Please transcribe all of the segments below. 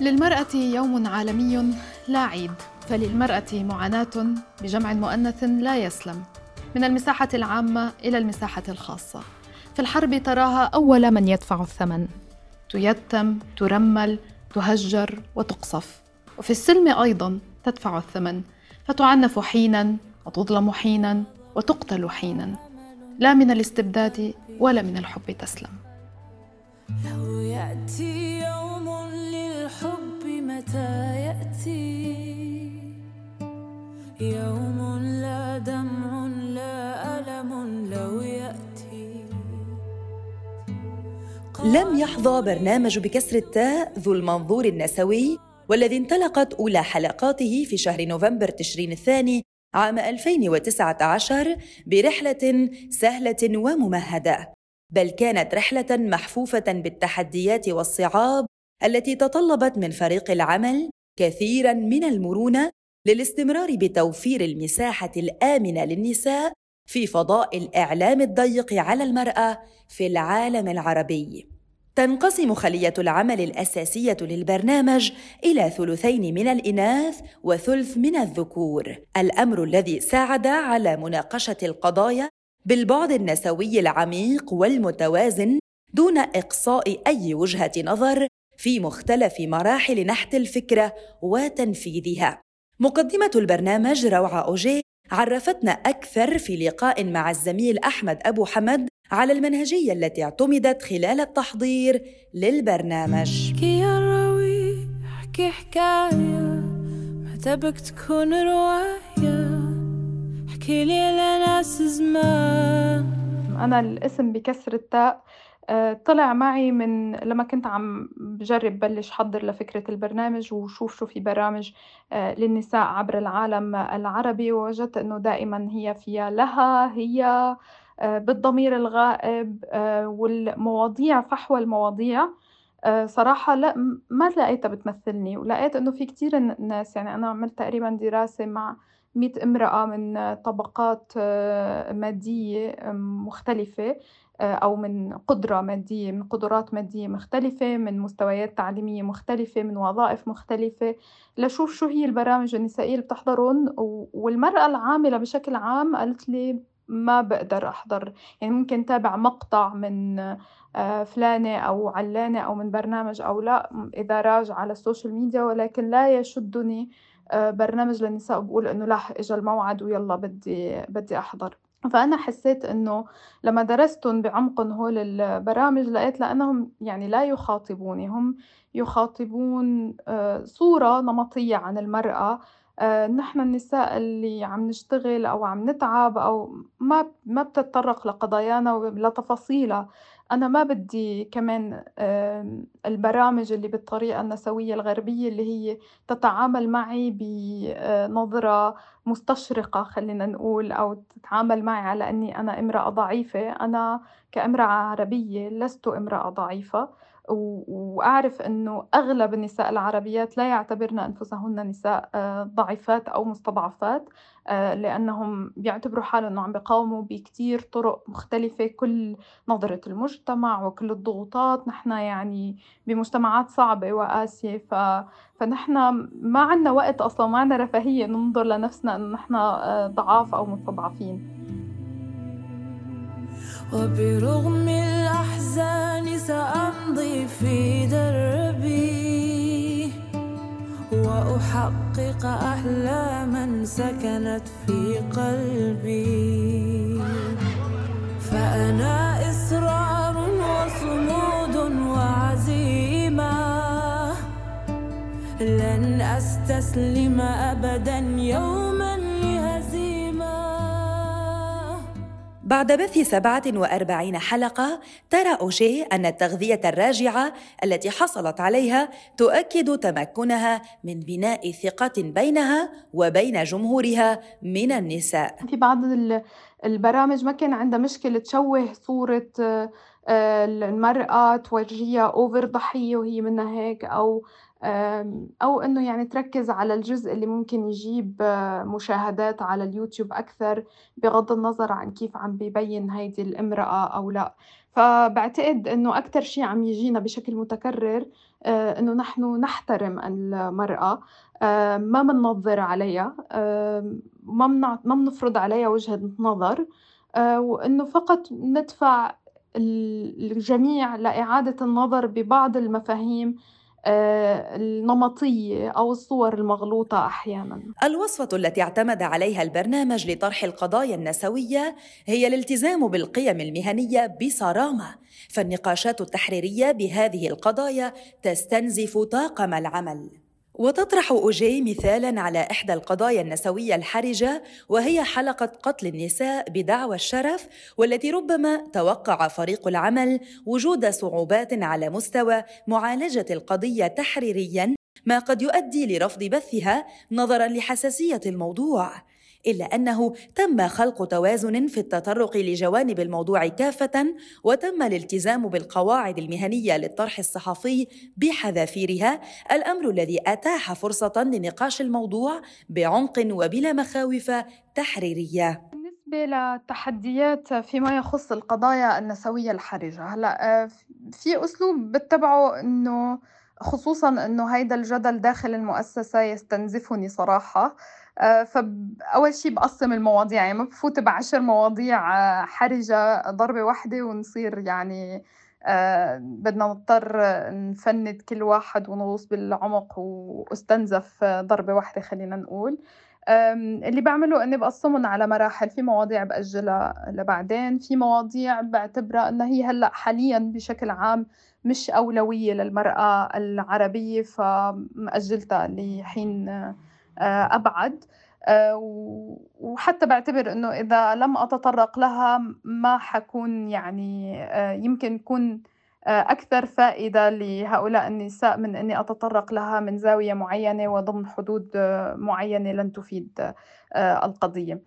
للمرأة يوم عالمي لا عيد فللمرأة معاناة بجمع مؤنث لا يسلم من المساحة العامة إلى المساحة الخاصة. في الحرب تراها أول من يدفع الثمن. تيتم ترمل تهجر وتقصف. وفي السلم أيضا تدفع الثمن فتعنف حينا وتظلم حينا وتقتل حينا. لا من الاستبداد ولا من الحب تسلم. لو يأتي يوم متى يأتي؟ يوم لا دمع لا ألم لو يأتي. لم يحظى برنامج بكسر التاء ذو المنظور النسوي والذي انطلقت أولى حلقاته في شهر نوفمبر تشرين الثاني عام 2019 برحلة سهلة وممهدة بل كانت رحلة محفوفة بالتحديات والصعاب التي تطلبت من فريق العمل كثيرا من المرونة للاستمرار بتوفير المساحة الآمنة للنساء في فضاء الإعلام الضيق على المرأة في العالم العربي. تنقسم خلية العمل الأساسية للبرنامج إلى ثلثين من الإناث وثلث من الذكور، الأمر الذي ساعد على مناقشة القضايا بالبعد النسوي العميق والمتوازن دون إقصاء أي وجهة نظر في مختلف مراحل نحت الفكرة وتنفيذها. مقدمة البرنامج روعة أوجي عرفتنا أكثر في لقاء مع الزميل أحمد أبو حمد على المنهجية التي اعتمدت خلال التحضير للبرنامج. احكي يا راوي احكي حكاية تبك تكون رواية. احكي لي لناس زمان. أنا الاسم بكسر التاء. طلع معي من لما كنت عم بجرب بلش حضر لفكرة البرنامج وشوف شو في برامج آه، للنساء عبر العالم العربي ووجدت إنه دائما هي فيها لها هي آه، بالضمير الغائب والمواضيع فحوى المواضيع. صراحة لا ما لقيتها بتمثلني ولقيت إنه في كتير ناس يعني أنا عملت تقريبا دراسة مع مئة امرأة من طبقات مادية مختلفة. آه، أو من قدرة مادية من قدرات مادية مختلفة من مستويات تعليمية مختلفة من وظائف مختلفة. لشوف شو هي البرامج النسائية اللي بتحضرهم والمرأة العاملة بشكل عام قالت لي ما بقدر أحضر. يعني ممكن تابع مقطع من آه، فلانة أو علانة أو من برنامج أو لا إذا راج على ال social media ولكن لا يشدني آه، برنامج للنساء. بقول إنه لا إجا الموعد ويلا بدي بدي أحضر. فأنا حسيت إنه لما درستهم بعمقهم هول البرامج لقيت لأنهم يعني لا يخاطبوني هم يخاطبون آه، صورة نمطية عن المرأة آه، نحن النساء اللي عم نشتغل أو عم نتعب أو ما ما بتتطرق لقضايانا لتفاصيلها. أنا ما بدي كمان البرامج اللي بالطريقة النسوية الغربية اللي هي تتعامل معي بنظرة مستشرقة خلينا نقول أو تتعامل معي على أني أنا امرأة ضعيفة. أنا كامرأة عربية لست امرأة ضعيفة. وأعرف أنه أغلب النساء العربيات لا يعتبرن أنفسهن نساء آه، ضعيفات أو مستضعفات آه، لأنهم بيعتبروا حالهم أنه عم بيقاوموا بكتير طرق مختلفة كل نظرة المجتمع وكل الضغوطات. نحن يعني بمجتمعات صعبة وقاسية ف... فنحن ما عنا وقت أصلا ما عنا رفاهية ننظر لنفسنا أنه نحن آه، ضعاف أو مستضعفين. وبرغم الأحزان سأمضي في دربي وأحقق أحلاما سكنت في قلبي. فأنا إصرار وصمود وعزيمة. لن أستسلم أبدا يوما بعد بث 47 حلقة ترى أوشيه أن التغذية الراجعة التي حصلت عليها تؤكد تمكنها من بناء ثقة بينها وبين جمهورها من النساء. في بعض البرامج ما كان عندها مشكلة تشوه صورة آه، المرأة تورجيها أوفر ضحية وهي منها هيك أو أو إنه يعني تركز على الجزء اللي ممكن يجيب آه، مشاهدات على اليوتيوب أكثر بغض النظر عن كيف عم بيبين هيدي الامرأة أو لأ. فباعتقد إنه أكتر شي عم يجينا بشكل متكرر آآ إنه نحن نحترم المرأة، آآ ما مننظّر عليها، ما منفرض عليها وجهة نظر، آآ وإنه فقط ندفع ال الجميع لإعادة النظر ببعض المفاهيم النمطية أو الصور المغلوطة أحيانًا. الوصفة التي اعتمد عليها البرنامج لطرح القضايا النسوية هي الالتزام بالقيم المهنية بصرامة، فالنقاشات التحريرية بهذه القضايا تستنزف طاقم العمل. وتطرح أوجي مثالا على إحدى القضايا النسوية الحرجة وهي حلقة قتل النساء بدعوى الشرف والتي ربما توقع فريق العمل وجود صعوبات على مستوى معالجة القضية تحريريا ما قد يؤدي لرفض بثها نظرا لحساسية الموضوع. إلا أنه تم خلق توازن في التطرق لجوانب الموضوع كافة وتم الالتزام بالقواعد المهنية للطرح الصحفي بحذافيرها الأمر الذي أتاح فرصة لنقاش الموضوع بعمق وبلا مخاوف تحريرية. بالنسبة للتحديات فيما يخص القضايا النسوية الحرجة هلأ آه، في أسلوب بتبعه إنه خصوصا إنه هيدا الجدل داخل المؤسسة يستنزفني صراحة. آه، فأول شي بقسم المواضيع يعني ما بفوت بعشر مواضيع آه، حرجة ضربة واحدة ونصير يعني آه، بدنا نضطر نفند كل واحد ونغوص بالعمق واستنزف ضربة واحدة خلينا نقول. اللي بعمله إني بقسمهم على مراحل في مواضيع بأجلها لبعدين في مواضيع بعتبرها إنها هي هلأ حاليا بشكل عام مش أولوية للمرأة العربية فمأجلتها لحين أبعد آه، وحتى بعتبر إنه إذا لم أتطرق لها ما حكون يعني آه، يمكن يكون أكثر فائدة لهؤلاء النساء من إني أتطرق لها من زاوية معينة وضمن حدود معينة لن تفيد القضية.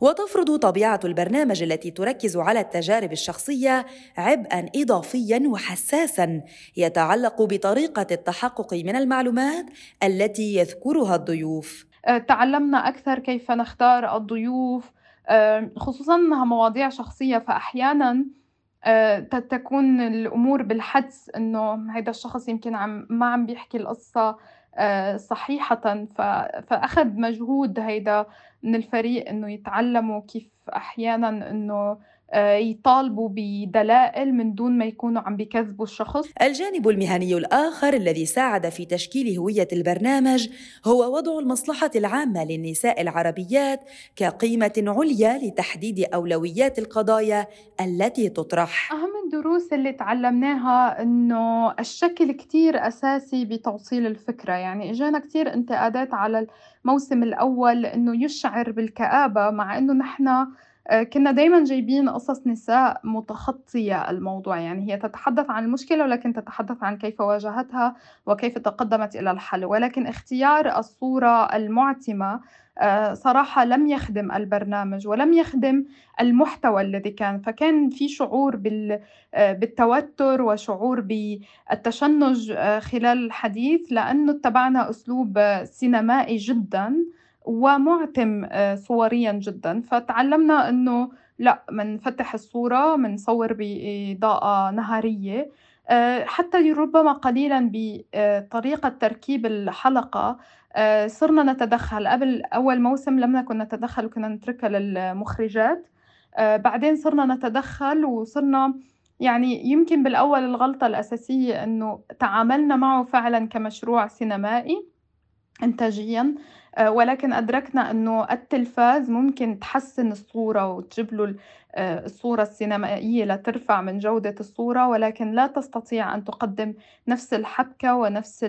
وتفرض طبيعة البرنامج التي تركز على التجارب الشخصية عبئا اضافيا وحساسا يتعلق بطريقة التحقق من المعلومات التي يذكرها الضيوف. أه، تعلمنا أكثر كيف نختار الضيوف. أه، خصوصا إنها مواضيع شخصية فاحيانا أه، تكون الأمور بالحدس إنه هذا الشخص يمكن عم ما عم بيحكي القصة. صحيحة. فأخذ مجهود هيدا من الفريق إنه يتعلموا كيف أحيانًا إنه آه، يطالبوا بدلائل من دون ما يكونوا عم بيكذبوا الشخص. الجانب المهني الآخر الذي ساعد في تشكيل هوية البرنامج هو وضع المصلحة العامة للنساء العربيات كقيمة عليا لتحديد أولويات القضايا التي تطرح. أهم الدروس اللي تعلمناها إنه الشكل كتير أساسي بتوصيل الفكرة. يعني إجانا كتير انتقادات على الموسم الأول إنه يشعر بالكآبة مع إنه نحن آه، كنا دايما جايبين قصص نساء متخطية الموضوع. يعني هي تتحدث عن المشكلة ولكن تتحدث عن كيف واجهتها وكيف تقدمت إلى الحل. ولكن اختيار الصورة المعتمة آه، صراحة لم يخدم البرنامج ولم يخدم المحتوى الذي كان. فكان في شعور آه، بالتوتر وشعور بالتشنج خلال الحديث لأنه اتبعنا أسلوب سينمائي جدا. ومعتم آه، صوريا جدا. فتعلمنا إنه لا منفتح الصورة منصور بإضاءة نهارية آه، حتى ربما قليلا بطريقة تركيب الحلقة. آه، صرنا نتدخل. قبل أول موسم لم نكن نتدخل وكنا نتركها للمخرجات. بعدين صرنا نتدخل وصرنا يعني يمكن بالأول الغلطة الأساسية أنه تعاملنا معه فعلا كمشروع سينمائي إنتاجيا. آه، ولكن أدركنا أنه التلفاز ممكن تحسن الصورة وتجيب له الصورة السينمائية لترفع من جودة الصورة ولكن لا تستطيع أن تقدم نفس الحبكة ونفس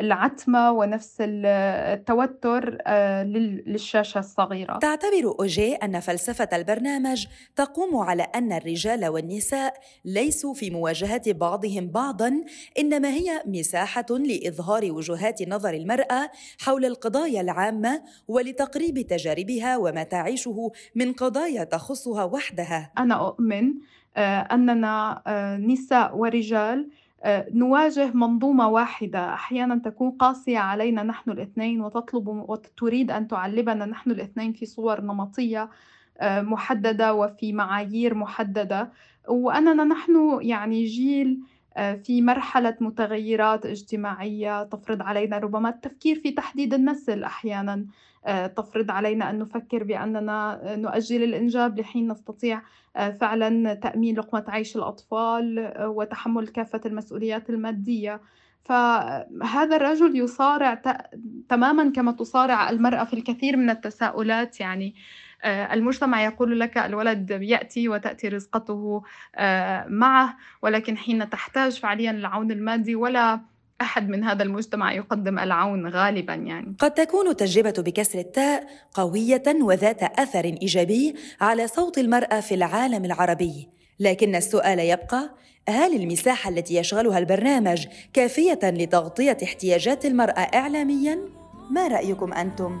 العتمة ونفس التوتر آه، للشاشة الصغيرة. تعتبر أوجي أن فلسفة البرنامج تقوم على أن الرجال والنساء ليسوا في مواجهة بعضهم بعضا إنما هي مساحة لإظهار وجهات نظر المرأة حول القضايا العامة ولتقريب تجاربها وما تعيشه من قضايا تخصها وحدها. أنا أؤمن آه، أننا آه، نساء ورجال آه، نواجه منظومة واحدة. أحيانا تكون قاسية علينا نحن الاثنين وتطلب وتريد أن تعلبنا نحن الاثنين في صور نمطية محددة وفي معايير محددة. وأننا نحن يعني جيل في مرحلة متغيرات اجتماعية تفرض علينا ربما التفكير في تحديد النسل أحيانًا، آآ تفرض علينا أن نفكر بأننا نؤجل الإنجاب لحين نستطيع آآ فعلًا تأمين لقمة عيش الأطفال آه، وتحمل كافة المسؤوليات المادية، فهذا الرجل يصارع تمامًا كما تصارع المرأة في الكثير من التساؤلات. يعني المجتمع يقول لك الولد يأتي وتأتي رزقته آآ معه، ولكن حين تحتاج فعليًا للعون المادي ولا أحد من هذا المجتمع يقدم العون غالبًا يعني. قد تكون تجربة بكسر التاء قوية وذات أثر إيجابي على صوت المرأة في العالم العربي، لكن السؤال يبقى: هل المساحة التي يشغلها البرنامج كافية لتغطية احتياجات المرأة إعلامياً؟ ما رأيكم أنتم؟